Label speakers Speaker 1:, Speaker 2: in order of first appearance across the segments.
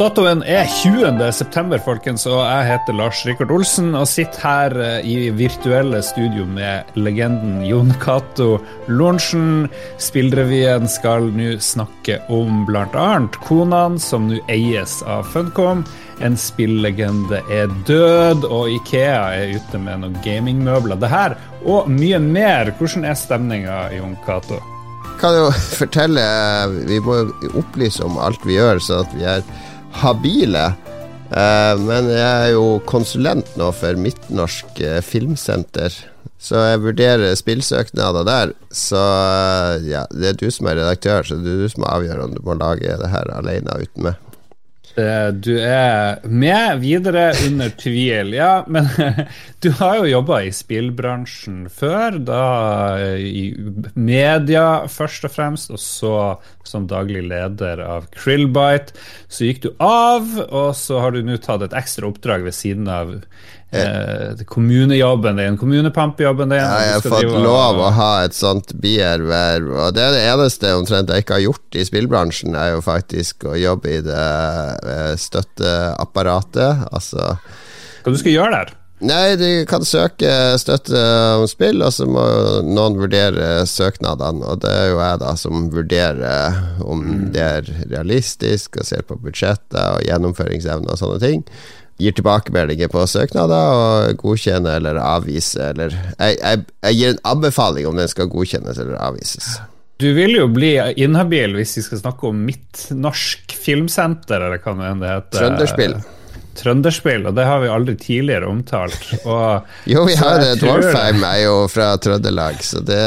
Speaker 1: Datoen er 20. september, folkens, og jeg heter Lars Rikard Olsen og sitter her eh, i virtuelle studio med legenden Jon Cato Lorentzen. Spillrevyen skal nå snakke om bl.a. konene som nå eies av Funcom. En spillegende er død, og Ikea er ute med noen gamingmøbler. Det her og mye mer. Hvordan er stemninga, Jon Cato?
Speaker 2: fortelle Vi må jo opplyse om alt vi gjør, så at vi er habile. Eh, men jeg er jo konsulent nå for Midtnorsk eh, Filmsenter, så jeg vurderer spillsøknader der. Så eh, ja, det er du som er redaktør, så det er du som avgjør om du må lage det her alene uten meg.
Speaker 1: Du er med videre under tvil, ja. Men du har jo jobba i spillbransjen før, da i media først og fremst, og så som daglig leder av Krillbite. Så gikk du av, og så har du nå tatt et ekstra oppdrag ved siden av eh, kommunejobben din, kommunepampjobben din.
Speaker 2: Ja, jeg har fått lov å ha et sånt bierverv, og det er det eneste omtrent jeg ikke har gjort i spillbransjen, er jo faktisk å jobbe i det eh, støtteapparatet, altså
Speaker 1: Hva du skal gjøre der?
Speaker 2: Nei, de kan søke støtte om spill, og så må noen vurdere søknadene. Og det er jo jeg da som vurderer om mm. det er realistisk, og ser på budsjettet og gjennomføringsevne og sånne ting gir tilbakemeldinger på søknader og godkjenner eller avviser eller jeg, jeg, jeg, gir en anbefaling om den skal godkjennes eller avvises.
Speaker 1: Du vil jo bli inhabil hvis vi skal snakke om Midtnorsk Filmsenter, eller hva det heter.
Speaker 2: Trønderspill.
Speaker 1: Trønderspill, og det har vi aldri tidligere omtalt. Og,
Speaker 2: jo, vi har det. Dwarfheim er jo fra Trøndelag, så det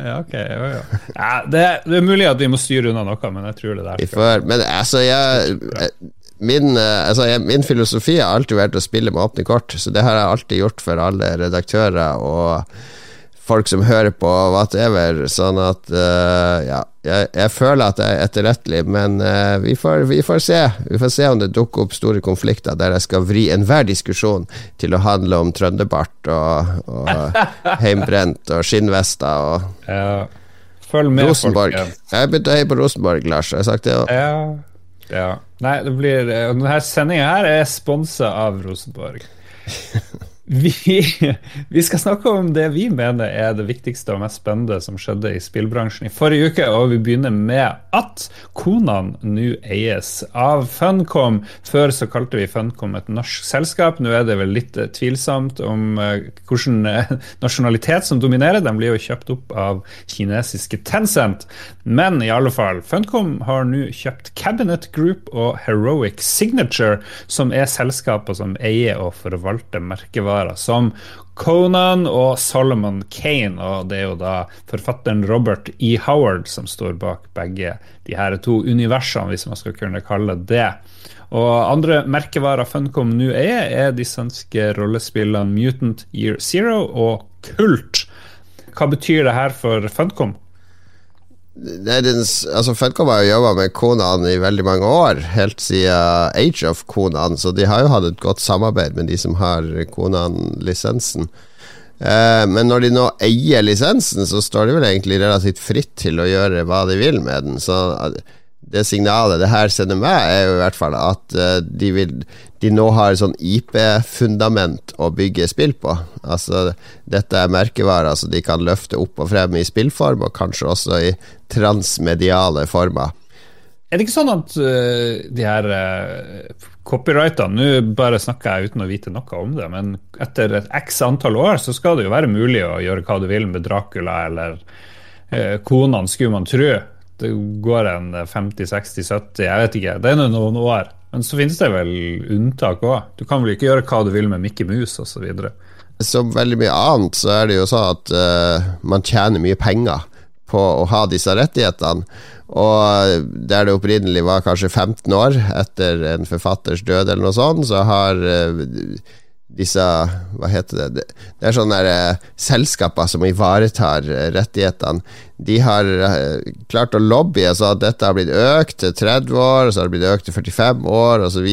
Speaker 1: ja, ok. Jo, jo. Ja, det, det, er mulig at vi må styre unna noe, men jeg tror det der.
Speaker 2: skal... men altså, jeg min, eh, altså, min, filosofi har alltid vært å spille med åpne kort, så det har jeg alltid gjort for alle redaktører og folk som hører på whatever. Sånn at uh, ja, jeg, jeg, føler at jeg er etterrettelig, men uh, vi, får, vi, får, se. Vi får se om det dukker opp store konflikter der jeg skal vri enhver diskusjon til å handle om trønderbart og, og heimbrent og skinnvester og
Speaker 1: ja. Følg med,
Speaker 2: Rosenborg. Folk, ja. Jeg begynte å heie på Rosenborg, Lars. Jeg har sagt det òg.
Speaker 1: Ja. Ja. Nei, det blir eh, Denne sendinga her er sponsa av Rosenborg. Vi, vi, skal snakke om det vi mener er det viktigste og mest spennende som skjedde i spillbransjen i forrige uke. Og vi begynner med at Konan nå eies av Funcom. Før så kalte vi Funcom et norsk selskap. Nå er det vel litt eh, tvilsomt om uh, hvilken uh, nasjonalitet som dominerer. De blir jo kjøpt opp av kinesiske Tencent. Men i alle fall, Funcom har nå kjøpt Cabinet Group og Heroic Signature, som er selskaper som eier og forvalter merkevarer dokumentarer som Conan og Solomon Kane. Og det er jo da forfatteren Robert E. Howard som står bak begge de her to universene, hvis man skal kunne kalle det. Og andre merkevarer Funcom nå er, er de svenske rollespillene Mutant Year Zero og Kult. Hva betyr det her for Funcom?
Speaker 2: Den, altså Funcom har jo jobba med Konan i veldig mange år, helt siden Age of Konan, så de har jo hatt et godt samarbeid med de som har Konan-lisensen. Eh, men når de nå eier lisensen, så står de vel egentlig relativt fritt til å gjøre hva de vil med den. Så det signalet det her sender meg, er jo i hvert fall at uh, de, vil, de nå har sånn IP-fundament å bygge spill på. Altså, dette er merkevarer så de kan løfte opp og frem i spillform, og kanskje også i transmediale former.
Speaker 1: Er det ikke sånn at uh, de her uh, copyrightene Nå bare snakker jeg uten å vite noe om det, men etter et x antall år så skal det jo være mulig å gjøre hva du vil med Dracula eller uh, konene, skulle man tro det går en 50-60-70, jeg vet ikke. Det er noen år. Men så finnes det vel unntak òg. Du kan vel ikke gjøre hva du vil med Mickey Mouse osv.
Speaker 2: Som veldig mye annet så er det jo sånn at uh, man tjener mye penger på å ha disse rettighetene. Og der det opprinnelig var kanskje 15 år etter en forfatters død, eller noe sånt, så har uh, disse Hva heter det? Det er sånne der, uh, selskaper som ivaretar uh, rettighetene. De har uh, klart å lobbye så at dette har blitt økt til 30 år, så har det blitt økt til 45 år, osv.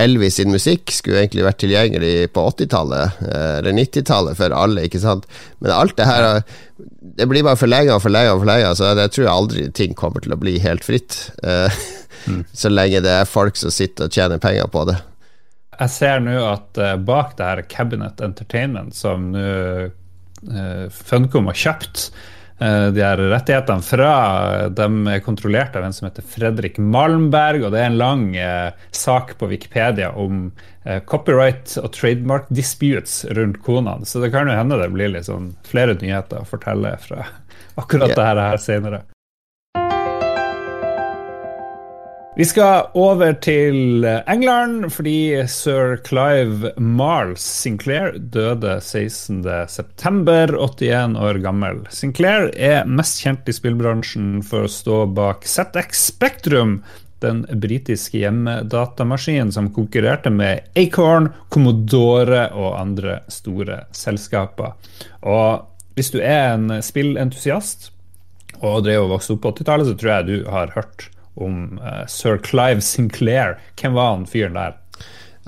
Speaker 2: Elvis sin musikk skulle egentlig vært tilgjengelig på 80-tallet, eller 90-tallet, for alle, ikke sant? Men alt det her Det blir bare forlenga og forlenga og forlenga, så jeg tror aldri ting kommer til å bli helt fritt. mm. så lenge det er folk som sitter og tjener penger på det.
Speaker 1: Jeg ser nå at uh, bak det her Cabinet Entertainment, som nå uh, Funcom har kjøpt, uh, de her rettighetene fra De er kontrollert av en som heter Fredrik Malmberg, og det er en lang sak på Wikipedia om copyright og trademark disputes rundt konene. Så det kan jo hende det blir sånn flere nyheter å fortelle fra akkurat yeah. det her senere. Vi skal over til England, fordi sir Clive Marles Sinclair døde 16.9., 81 år gammel. Sinclair er mest kjent i spillbransjen for å stå bak ZX Spektrum, den britiske hjemmedatamaskinen som konkurrerte med Acorn, Commodore og andre store selskaper. Og hvis du er en spillentusiast og drev og vokste opp på 80-tallet, så tror jeg du har hørt om uh, sir Clive Sinclair. Hvem var han fyren der?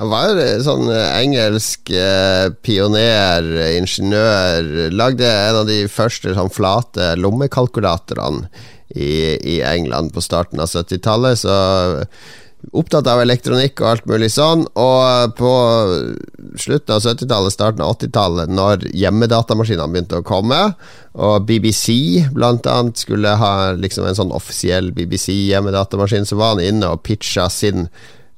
Speaker 2: Han var sånn eh, engelsk eh, pioner, ingeniør. Lagde en av de første sånn flate lommekalkulatorene i, i England på starten av 70-tallet. Så opptatt av elektronikk og alt mulig sånn. Og på slutten av 70-tallet, starten av 80-tallet, når hjemmedatamaskinene begynte å komme, og BBC blant annet skulle ha liksom en sånn offisiell BBC-hjemmedatamaskin, så var han inne og pitcha sin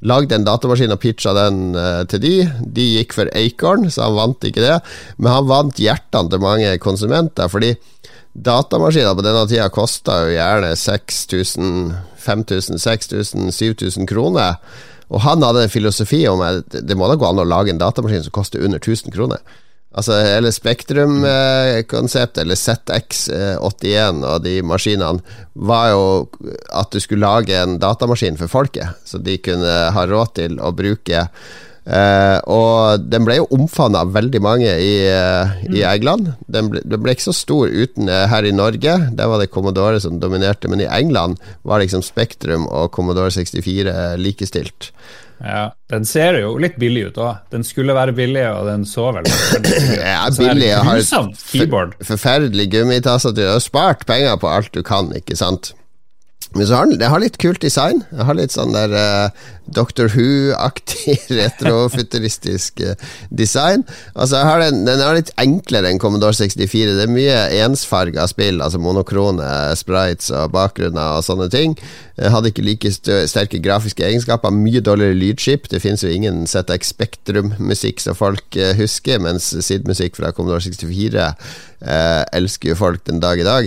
Speaker 2: Lagde en datamaskin og pitcha den uh, til de. De gikk for Acorn, så han vant ikke det. Men han vant hjertene til mange konsumenter, fordi datamaskiner på denne tida kosta jo gjerne 6000 5000, 6000, 7000 kroner. Og han hadde en filosofi om at det må da gå an å lage en datamaskin som koster under 1000 kroner. Altså hele Spektrum-konseptet, eller ZX81 og de maskinene, var jo at du skulle lage en datamaskin for folket, så de kunne ha råd til å bruke Uh, og den ble jo omfavna av veldig mange i, uh, i mm. England. Den ble, den ble, ikke så stor uten uh, her i Norge. Der var det Commodore som dominerte. Men i England var liksom Spektrum og Commodore 64 likestilt.
Speaker 1: Ja, Den ser jo litt billig ut òg. Den skulle være billig, og den så vel
Speaker 2: Ja, billig. og har et forferdelig gummitastatur. Du har spart penger på alt du kan, ikke sant? Men så har den, det har litt kult design. Det har litt sånn der uh, Doctor Who-aktig retrofuturistisk uh, design. Altså har den, den, er litt enklere enn Commodore 64. Det er mye ensfarga spill, altså monokrone sprites og bakgrunner og sånne ting. Jeg hadde ikke like sterke grafiske egenskaper. Mye dårligere lydskip. Det finnes jo ingen ZX Spektrum-musikk som folk uh, husker, mens SID-musikk fra Commodore 64 elsker jo folk den dag i dag.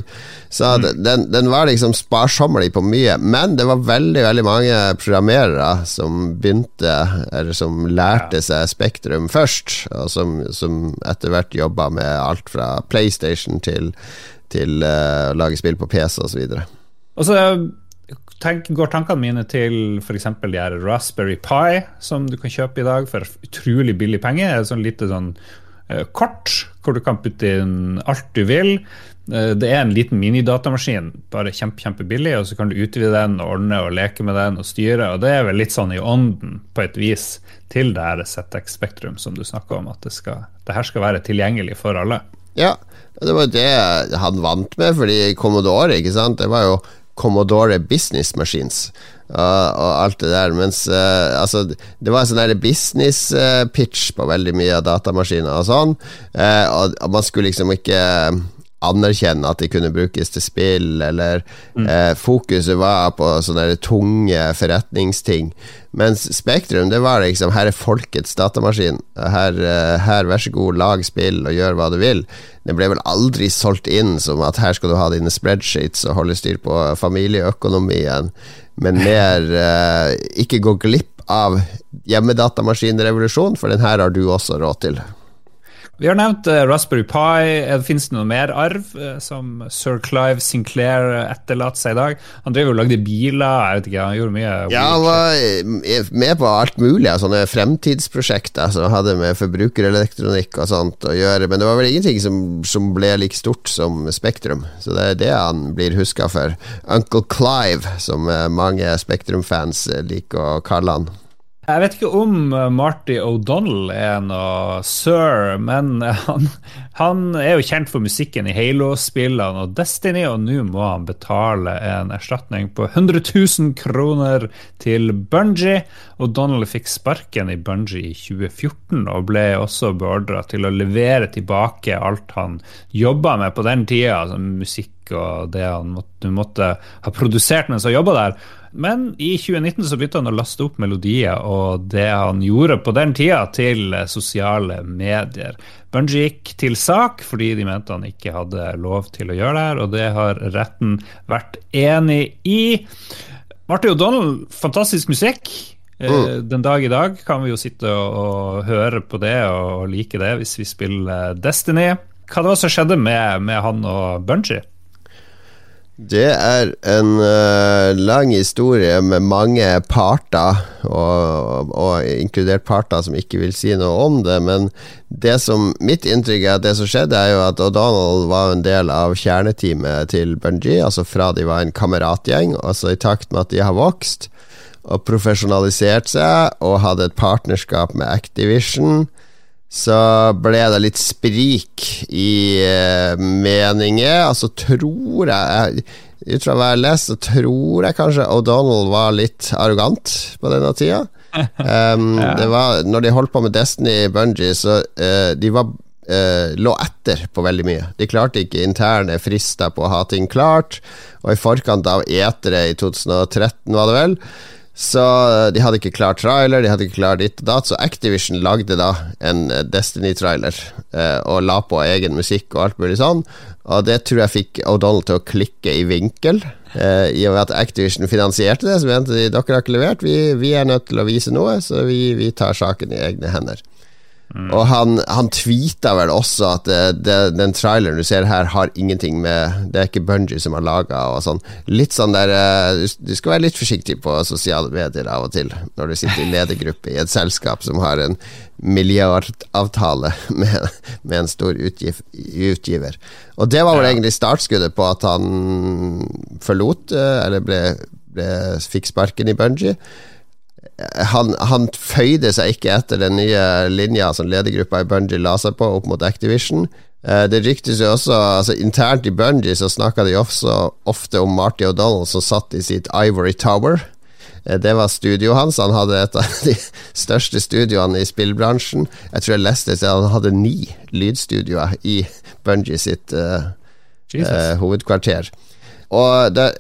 Speaker 2: Så mm. den, den var liksom sparsommelig på mye. Men det var veldig veldig mange programmerere som begynte, eller som lærte seg Spektrum først, og som, som etter hvert jobba med alt fra PlayStation til, til uh, å lage spill på PC osv.
Speaker 1: Og så tenk, går tankene mine til f.eks. de her Raspberry Pi, som du kan kjøpe i dag for utrolig billig penger. Et sånn lite sånn uh, kort hvor du kan putte inn alt du vil. Uh, det er en liten minidatamaskin, bare kjempe, kjempebillig, og så kan du utvide den og ordne og leke med den og styre. og Det er vel litt sånn i ånden, på et vis, til det her ZX Spektrum som du snakker om, at det, skal, det her skal være tilgjengelig for alle.
Speaker 2: Ja, det var det han vant med, fordi Commodore, ikke sant, det var jo Commodore Business Machines. Uh, og alt det der. Mens uh, altså, det var en sånn business uh, pitch på veldig mye av datamaskiner og sånn. og, og man skulle liksom ikke anerkjenne at de kunne brukes til spill, eller mm. eh, fokuset var på sånne tunge forretningsting. Mens Spektrum, det var liksom Her er folkets datamaskin. Her, eh, her, vær så god, lag spill og gjør hva du vil. Det ble vel aldri solgt inn som at her skal du ha dine spreadsheets og holde styr på familieøkonomien, men mer eh, ikke gå glipp av hjemmedatamaskinrevolusjonen, for den her har du også råd til.
Speaker 1: Vi har nevnt uh, Raspberry Pi. Uh, Fins det noe mer arv uh, som sir Clive Sinclair etterlater seg i dag? Han drev og lagde biler, jeg vet ikke, han gjorde mye
Speaker 2: Ja, han var med på alt mulig av sånne fremtidsprosjekter som hadde med forbrukerelektronikk og sånt å gjøre, men det var vel ingenting som, som ble like stort som Spektrum, så det er det han blir huska for. Uncle Clive, som mange Spektrum-fans liker å kalle han.
Speaker 1: Jeg vet ikke om eh, Marty O'Donnell er noe sir, men han, han, er jo kjent for musikken i Halo-spillene og Destiny, og nå må han betale en erstatning på 100 000 kroner til Bungie. O'Donnell fikk sparken i Bungie i 2014 og ble også beordra til å levere tilbake alt han jobba med på den tida, altså musikk og det han måtte, måtte ha produsert mens han jobba der. Men i 2019 så begynte han å laste opp melodier og det han gjorde på den tida, til sosiale medier. Bungie gikk til sak fordi de mente han ikke hadde lov til å gjøre det her, og det har retten vært enig i. Marty O'Donnell, fantastisk musikk. Eh, mm. Den dag i dag kan vi jo sitte og, høre på det og like det hvis vi spiller Destiny. Hva det var som skjedde med, med han og Bungie?
Speaker 2: Det er en uh, lang historie med mange parter, og, og, inkludert parter som ikke vil si noe om det. Men det som, mitt inntrykk er at det som skjedde, er jo at O'Donald var en del av kjerneteamet til Bungie, altså fra de var en kameratgjeng. Altså i takt med at de har vokst og profesjonalisert seg og hadde et partnerskap med Activision så ble det litt sprik i uh, meninger. Altså tror jeg Ut fra hva jeg har lest, så tror jeg kanskje O'Donnell var litt arrogant på denne tida. Um, ja. det var, når de holdt på med Destiny Bungie, så uh, de var uh, lå etter på veldig mye. De klarte ikke interne frister på å ha ting klart, og i forkant av etere i 2013, var det vel, så eh, de hadde ikke klart trailer, de hadde ikke klart ditt og datt, så Activision lagde da en eh, Destiny-trailer eh, og la på egen musikk og alt mulig sånn. Og det tror jeg fikk O'Donnell til å klikke i vinkel. I og med at Activision finansierte det, så mente de dere har ikke levert, vi, vi er nødt til å vise noe, så vi, vi tar saken i egne hender. Mm. Og han, han tweeta vel også at det, det, den traileren du ser her, har ingenting med Det er ikke Bungie som har laga og sånn. Litt sånn der du, Du skal være litt forsiktig på sosiale medier av og til når du sitter i ledergruppe i et selskap som har en milliardavtale med, med en stor utgiv, utgiver. Og det var vel ja. egentlig startskuddet på at han forlot, eh, eller ble, ble, fikk sparken i Bungie han, han føyde seg ikke etter den nye linja som ledergruppa i Bungie la seg på opp mot Activision. Eh, det ryktes jo også altså Internt i Bungie så snakka de også ofte om Marty O'Donnell som satt i sitt Ivory Tower. Eh, det var studioet hans. Han hadde et av de største studioene i spillbransjen. Jeg tror jeg leste at han hadde ni lydstudioer i Bungie sitt uh, uh, hovedkvarter. Og det,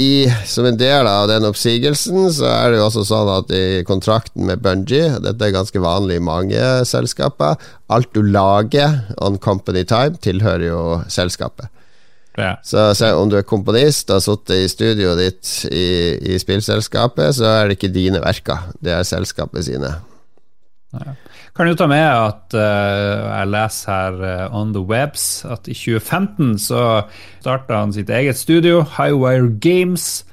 Speaker 2: i, som en del av den oppsigelsen, så er det jo også sånn at i kontrakten med Bungie Dette er ganske vanlig i mange selskaper. Alt du lager on company time, tilhører jo selskapet. Ja. Så, så, om du er komponist og har sittet i studioet ditt i, i spillselskapet, så er det ikke dine verker, det er selskapet sine.
Speaker 1: Ja. Kan jo ta med at uh, jeg leser her uh, on the webs at i 2015 så starta han sitt eget studio, Highwire Games.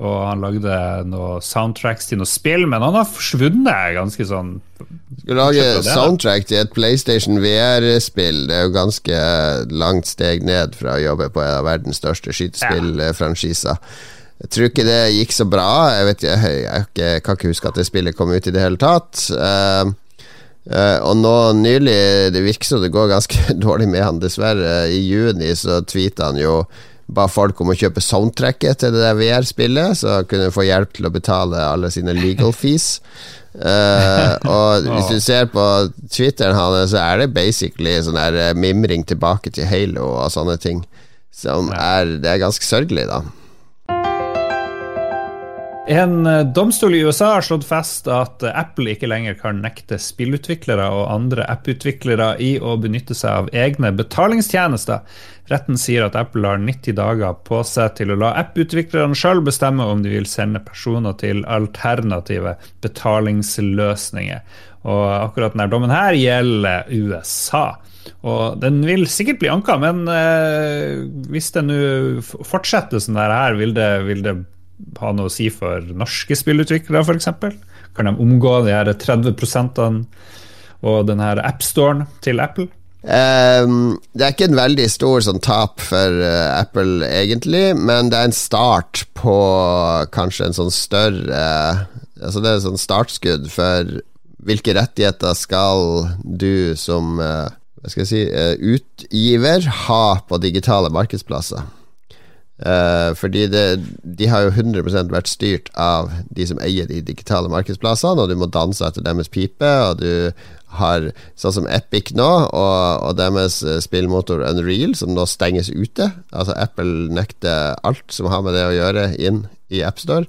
Speaker 1: Og han lagde noen soundtracks til noe spill, men han har forsvunnet ganske sånn
Speaker 2: Skal lage soundtrack til et PlayStation VR-spill, det er jo ganske langt steg ned fra å jobbe på en av verdens største skytespillfranchiser. Jeg tror ikke det gikk så bra. Jeg, vet, jeg, jeg, jeg, kan ikke huske at det spillet kom ut i det hele tatt. Uh, Uh, og nå nylig Det virker som det går ganske dårlig med han, dessverre. I juni så tweeta han jo ba folk om å kjøpe soundtracket til det der VR-spillet, så han kunne få hjelp til å betale alle sine legal fees. Uh, og hvis du ser på Twitteren hans, så er det basically sånn der eh, mimring tilbake til Halo og sånne ting. Som er Det er ganske sørgelig, da.
Speaker 1: En eh, domstol i USA har slått fast at eh, Apple ikke lenger kan nekte spillutviklere og andre apputviklere i å benytte seg av egne betalingstjenester. Retten sier at Apple har 90 dager på seg til å la apputviklerne sjøl bestemme om de vil sende personer til alternative betalingsløsninger. Og akkurat denne dommen her gjelder USA. Og den vil sikkert bli anka, men eh, hvis det nå fortsetter sånn her, vil det, vil det ha noe å si for norske spillutviklere, f.eks.? Kan de omgå de her 30% og den her appstoren til Apple?
Speaker 2: Um, det er ikke en veldig stor sånn tap for uh, Apple, egentlig, men det er en start på kanskje en sånn større Altså Det er sånn startskudd for hvilke rettigheter skal du som uh, hva skal jeg si, uh, utgiver ha på digitale markedsplasser. Uh, fordi det, de har jo 100% vært styrt av de som eier de digitale markedsplassene, og du må danse etter deres pipe, og du har sånn som Epic nå, og, og deres spillmotor Unreal, som nå stenges ute. Altså Apple nekter alt som har med det å gjøre, inn i AppStore.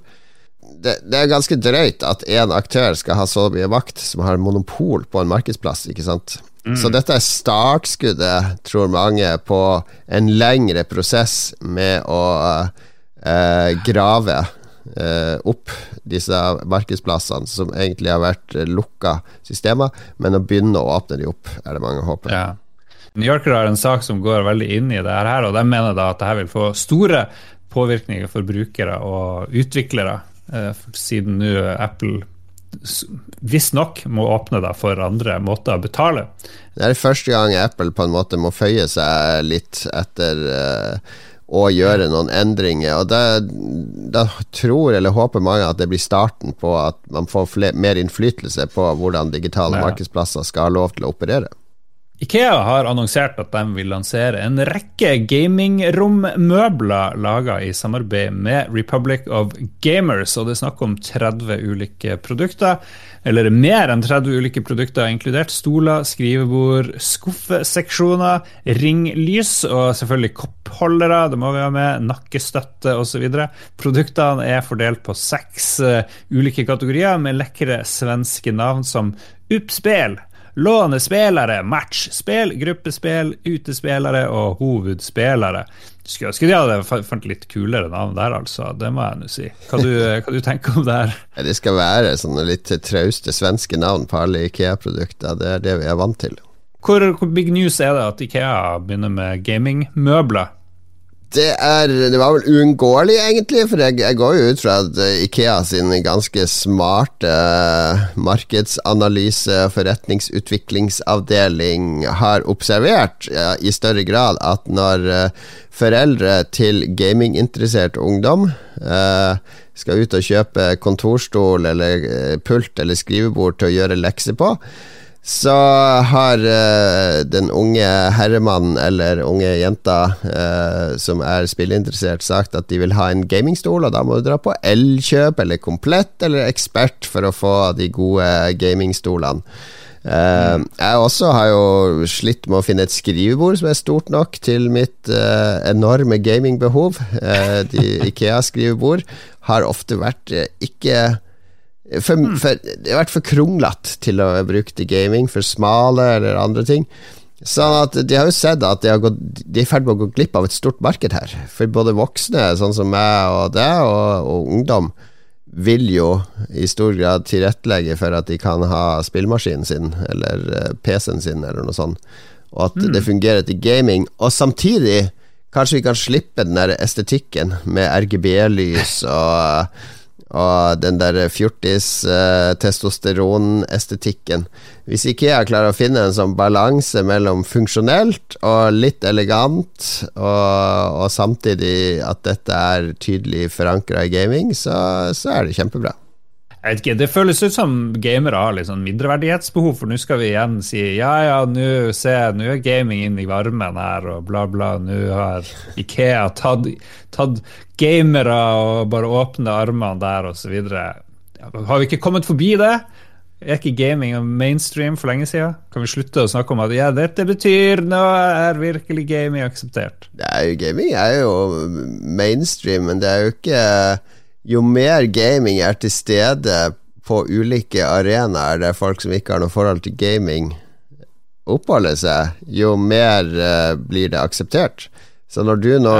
Speaker 2: Det, det er ganske drøyt at én aktør skal ha så mye makt, som har monopol på en markedsplass, ikke sant. Mm. Så dette er startskuddet, tror mange, på en lengre prosess med å eh, grave eh, opp disse markedsplassene som egentlig har vært lukka systemer, men å begynne å åpne de opp, er det mange håper.
Speaker 1: Ja. New Yorker har en sak som går veldig inn i det her, og de mener da at dette vil få store påvirkninger for brukere og utviklere, eh, siden nå Apple visstnok må åpne deg for andre måter å betale.
Speaker 2: Det er første gang Apple på en måte må føye seg litt etter uh, å gjøre noen endringer. Og da, tror eller håper mange at det blir starten på at man får mer innflytelse på hvordan digitale ja. markedsplasser skal ha lov til å operere.
Speaker 1: Ikea har annonsert at de vil lansere en rekke gamingrommøbler laga i samarbeid med Republic of Gamers, og det er snakk om 30 ulike produkter. Eller mer enn 30 ulike produkter, inkludert stoler, skrivebord, skuffeseksjoner, ringlys og selvfølgelig koppholdere, det må vi ha med, nakkestøtte osv. Produktene er fordelt på seks uh, ulike kategorier med lekre svenske navn som Uppspel Låne spillere, matchspill, gruppespill, utespillere og hovedspillere. Skulle ønske de hadde fant litt kulere navn der, altså. Det må jeg nå si. Hva du, hva du tenker om det her?
Speaker 2: Det skal være sånne litt trauste svenske navn på alle Ikea-produkter. Det er det vi er vant til.
Speaker 1: Hvor, hvor big news er det at Ikea begynner med gamingmøbler?
Speaker 2: Det, er, det var vel uunngåelig, egentlig, for jeg, jeg, går jo ut fra at eh, Ikea sin ganske smarte uh, markedsanalyse- og forretningsutviklingsavdeling har observert ja, i større grad at når uh, foreldre til gaminginteressert ungdom skal ut og kjøpe kontorstol eller pult eller skrivebord til å gjøre lekser på, så har uh, den unge herremannen eller unge jenta uh, som er spilleinteressert, sagt at de vil ha en gamingstol, og da må du dra på Elkjøp eller Komplett eller Ekspert for å få de gode gamingstolene. Uh, jeg også har jo slitt med å finne et skrivebord som er stort nok til mitt enorme gamingbehov. de Ikea-skrivebord har ofte vært ikke for, mm. for, det har vært for kronglete til å bruke til gaming, for smale eller andre ting. Sånn at De har jo sett at de, har gått, de er i ferd med å gå glipp av et stort marked her. For både voksne, sånn som meg og deg, og, og ungdom, vil jo i stor grad tilrettelegge for at de kan ha spillmaskinen sin, eller eh, PC-en sin, eller noe sånt. Og at mm. det fungerer til gaming. Og samtidig kanskje vi kan slippe den der estetikken med RGB-lys og og den der fjortis-testosteronestetikken. Uh, Hvis Ikea klarer å finne en sånn balanse mellom funksjonelt og litt elegant, og, og samtidig at dette er tydelig forankra i gaming, så, så er det kjempebra.
Speaker 1: Jeg vet ikke, Det føles ut som gamere har litt sånn mindreverdighetsbehov, for nå skal vi igjen si ja, ja, nå er gaming inn i varmen her, og bla, bla. Nå har Ikea tatt, tatt gamere og bare åpne armene der, osv. Har vi ikke kommet forbi det? Er ikke gaming mainstream for lenge siden? Kan vi slutte å snakke om at ja, dette betyr nå er virkelig gaming akseptert?
Speaker 2: Det er jo Gaming er jo mainstream, men det er jo ikke jo mer gaming er til stede på ulike arenaer der folk som ikke har noe forhold til gaming, oppholder seg, jo mer uh, blir det akseptert. Så når du nå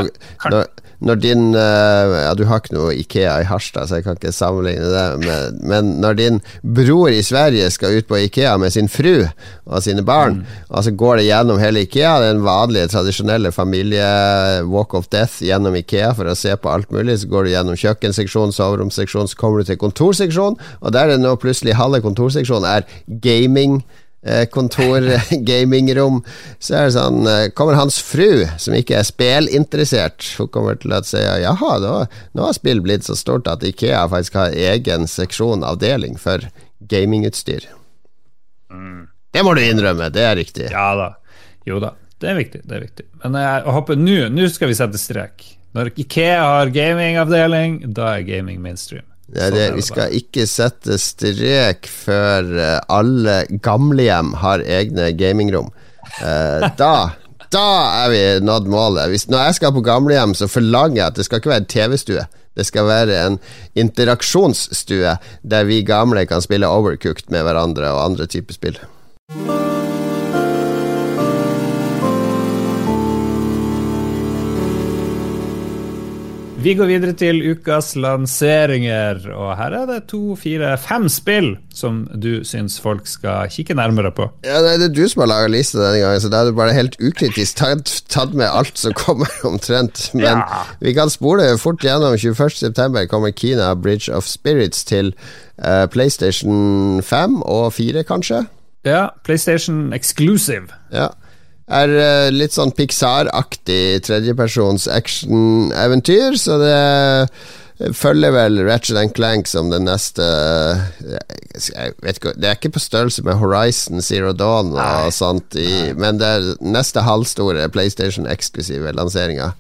Speaker 2: når, når din uh, Ja, du har ikke noe Ikea i Harstad, så jeg kan ikke sammenligne det, men, men når din bror i Sverige skal ut på Ikea med sin fru og sine barn, mm. og så går det gjennom hele Ikea, den vanlige, tradisjonelle familie-walk of death gjennom Ikea for å se på alt mulig, så går du gjennom kjøkkenseksjon, soveromsseksjon, så kommer du til kontorseksjon, og der er det nå plutselig halve kontorseksjonen er gaming eh, kontor-gamingrom, så er det sånn eh, Kommer hans fru, som ikke er spelinteressert, hun kommer til å si jaha, nå, nå har spill blitt så stort at Ikea faktisk har egen seksjon, avdeling, for gamingutstyr. Mm. Det må du innrømme, det er riktig.
Speaker 1: Ja da. Jo da, det er viktig. det er viktig Men jeg håper nå skal vi sette strek. Når Ikea har gamingavdeling, da er gaming mainstream.
Speaker 2: Ja, det, vi skal ikke sette strek før eh, alle gamlehjem har egne gamingrom. Eh, da da er vi nådd målet. Hvis, når jeg skal på gamlehjem, så forlanger jeg at det skal ikke være TV-stue. Det skal være en interaksjonsstue der vi gamle kan spille Overcooked med hverandre og andre typer spill.
Speaker 1: Vi går videre til ukas lanseringer, og her er det to, fire, fem spill som du syns folk skal kikke nærmere på.
Speaker 2: Ja, Det er du som har laga lista denne gangen, så da er du bare helt ukritisk tatt, tatt med alt som kommer, omtrent. Men ja. vi kan spole fort gjennom. 21.9 kommer Kina Bridge of Spirits til uh, PlayStation 5 og 4, kanskje?
Speaker 1: Ja, PlayStation Exclusive.
Speaker 2: Ja er eh, litt sånn Pixar-aktig tredjepersons action-eventyr, så det eh, følger vel Ratchet and Clank som den neste eh, Jeg vet ikke, Det er ikke på størrelse med Horizon Zero Dawn og Nei. sånt, i, men det er neste halvstore PlayStation-eksklusive lanseringa.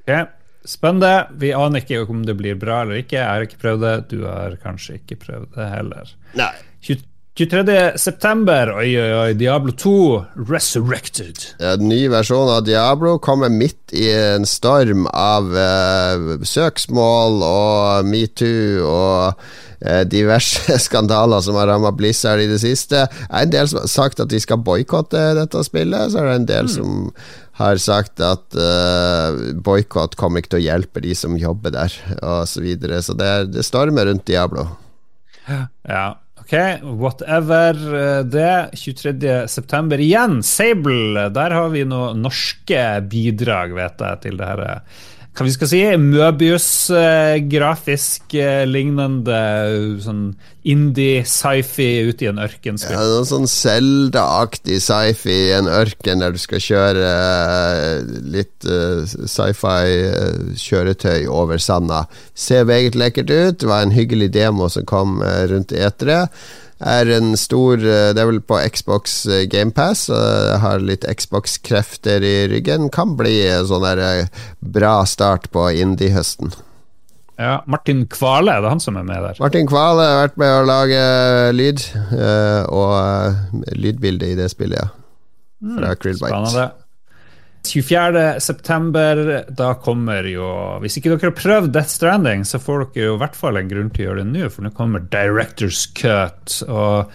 Speaker 1: Okay. Spenn det. Vi aner ikke om det blir bra eller ikke. Jeg har ikke prøvd det. Du har kanskje ikke prøvd det heller.
Speaker 2: Nei.
Speaker 1: 20, 23.9. Oi, oi, oi. Diablo 2 Resurrected.
Speaker 2: En ny versjon av Diablo kommer midt i en storm av uh, søksmål og metoo og uh, diverse skandaler som har rammet Blizzard i det siste. Det er en del som har sagt at de skal boikotte dette spillet. Så er det en del mm. som har sagt at eh, uh, boikott kommer ikke til å hjelpe de som jobber der, osv. Så, videre. så det, er, det stormer rundt Diablo.
Speaker 1: Ja Ok, whatever eh, det. 23.9. igjen, Sable. Der har vi noen norske bidrag, vet jeg, til det her hva vi skal si, Møbius-grafisk eh, lignende sånn indie-sci-fi ute i en ørken.
Speaker 2: Ja, noe sånn Zelda-aktig sci-fi i en ørken der du skal kjøre litt uh, sci-fi kjøretøy over sanda. Ser meget lekkert ut. Det var en hyggelig demo som kom rundt etere er en stor eh, Det er vel på Xbox eh, GamePass, har litt Xbox-krefter i ryggen. Kan bli en sånn der eh, bra start på indie-høsten.
Speaker 1: Ja, Martin Kvale, er det han som er med der?
Speaker 2: Martin Kvale har vært med å lage lyd, og lydbilde i det spillet, ja. Fra mm, Krillbite. Spennende.
Speaker 1: 24.9. Da kommer jo Hvis ikke dere har prøvd Death Stranding, så får dere jo i hvert fall en grunn til å gjøre det nå, for nå kommer Directors Cut. og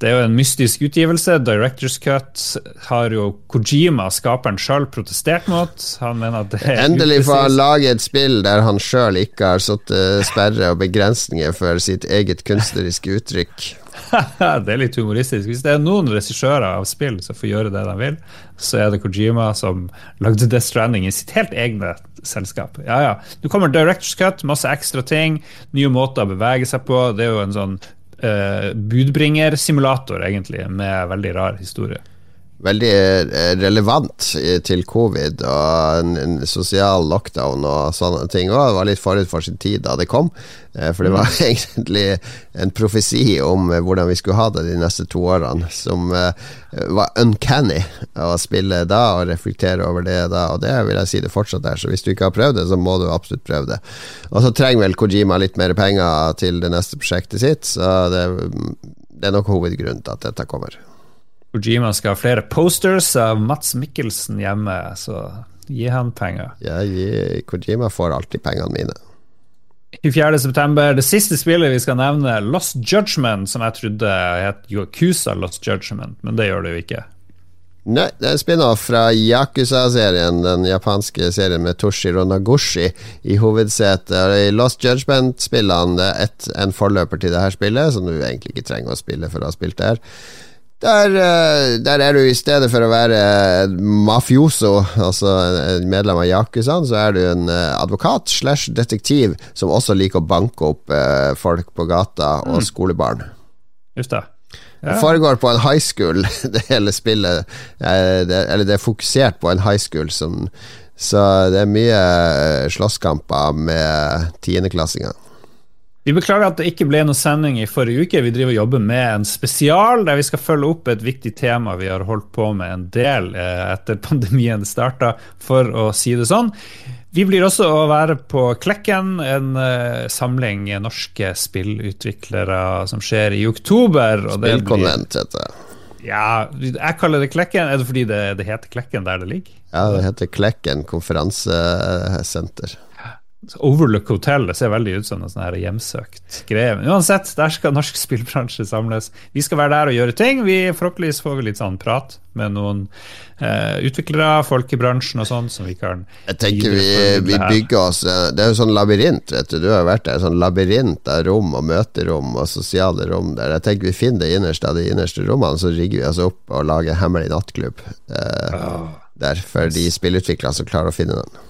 Speaker 1: det er jo en mystisk utgivelse. Directors Cut har jo Kojima, skaperen sjøl, protestert mot. Han mener at det er
Speaker 2: Endelig får han lage et spill der han sjøl ikke har satt sperre og begrensninger for sitt eget kunstneriske uttrykk.
Speaker 1: det er litt humoristisk. Hvis det er noen regissører av spill som får gjøre det de vil, så er det Kojima som lagde Death Stranding i sitt helt egne selskap. Ja, ja. Nå kommer Directors Cut, masse ekstra ting, nye måter å bevege seg på. Det er jo en sånn budbringersimulator, egentlig, med veldig rar historie
Speaker 2: veldig eh, relevant til covid og en, en, sosial lockdown og sånne ting. Og det var litt forut for sin tid da det kom, eh, for det var mm. egentlig en profesi om eh, hvordan vi skulle ha det de neste to årene, som var uncanny å spille da og reflektere over det da, og det vil jeg si det fortsatt er. Så hvis du ikke har prøvd det, så må du absolutt prøve det. Og så trenger vel Kojima litt mer penger til det neste prosjektet sitt, så det, det er nok hovedgrunnen til at dette kommer.
Speaker 1: Kojima skal ha flere posters av Mats Mikkelsen hjemme, så gi han penger.
Speaker 2: Ja, gi, Kojima får alltid pengene mine.
Speaker 1: 24.9. Det siste spillet vi skal nevne, Lost Judgment, som jeg trodde het Yakuza Lost Judgment, men det gjør det jo ikke.
Speaker 2: Nei, det er en spin-off fra Yakuza-serien, den japanske serien med Toshiro Nagushi i hovedsetet. I Lost Judgment-spillene er en forløper til det her spillet, som du egentlig ikke trenger å spille for å ha spilt det her. Der, eh, der, er du i stedet for å være mafioso, altså en medlem av Yakuzaen, så er du en eh, advokat slash detektiv som også liker å banke opp eh, folk på gata og mm. skolebarn.
Speaker 1: Just det.
Speaker 2: Det foregår på en high school, det hele spillet. Eller det er fokusert på en high school, som, så det er mye slåsskamper med tiendeklassinger.
Speaker 1: Vi beklager at det ikke ble noen sending i forrige uke. Vi driver og jobber med en spesial der vi skal følge opp et viktig tema vi har holdt på med en del eh, etter pandemien starta, for å si det sånn. Vi blir også å være på Klekken, en uh, samling norske spillutviklere som skjer i oktober.
Speaker 2: Spillkonvent heter det.
Speaker 1: Ja, jeg kaller det Klekken. Er det fordi det, det heter Klekken der det ligger?
Speaker 2: Ja, det heter Klekken konferansesenter.
Speaker 1: Overlook Hotel det ser veldig ut som en sånn hjemsøkt greie. Men uansett, der skal norsk spillbransje samles. Vi skal være der og gjøre ting. Vi Forhåpentligvis får vi litt sånn prat med noen eh, utviklere, folk i bransjen og sånn, som vi kan
Speaker 2: Jeg tenker vi, vi, bygger oss eh, Det er jo sånn labyrint, vet du. Du har vært der. Sånn labyrint av rom og møterom og sosiale rom der. Jeg tenker vi finner det innerste av de innerste rommene, så rigger vi oss opp og lager hemmelig nattklubb eh, oh. der for de spillutviklere som klarer å finne den.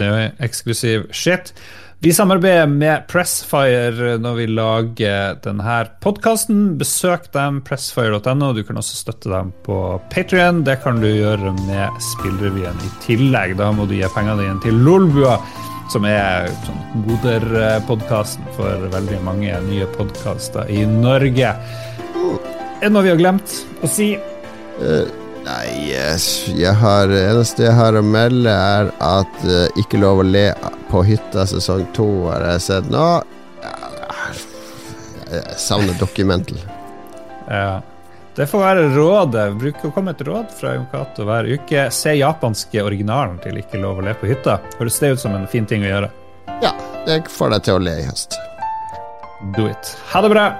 Speaker 1: Det er eksklusiv shit. Vi samarbeider med Pressfire når vi lager denne podkasten. Besøk dem, pressfire.no. Du kan også støtte dem på Patrion. Det kan du gjøre med Spillrevyen i tillegg. Da må du gi pengene dine til Lolbua, som er sånn, moderpodkasten for veldig mange nye podkaster i Norge. Er det noe vi har glemt å si?
Speaker 2: Uh. Nei, jeg har, eneste jeg har å melde, er at uh, Ikke lov å le på hytta sesong to har jeg sett nå. Jeg savner Documental.
Speaker 1: Ja. Det får være rådet. Bruker å komme et råd fra Jon Cato hver uke. Se japanske originalen til Ikke lov å le på hytta. Høres det ut som en fin ting å gjøre?
Speaker 2: Ja, det får deg til å le i høst.
Speaker 1: Do it. Ha det bra.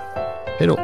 Speaker 2: Hei då.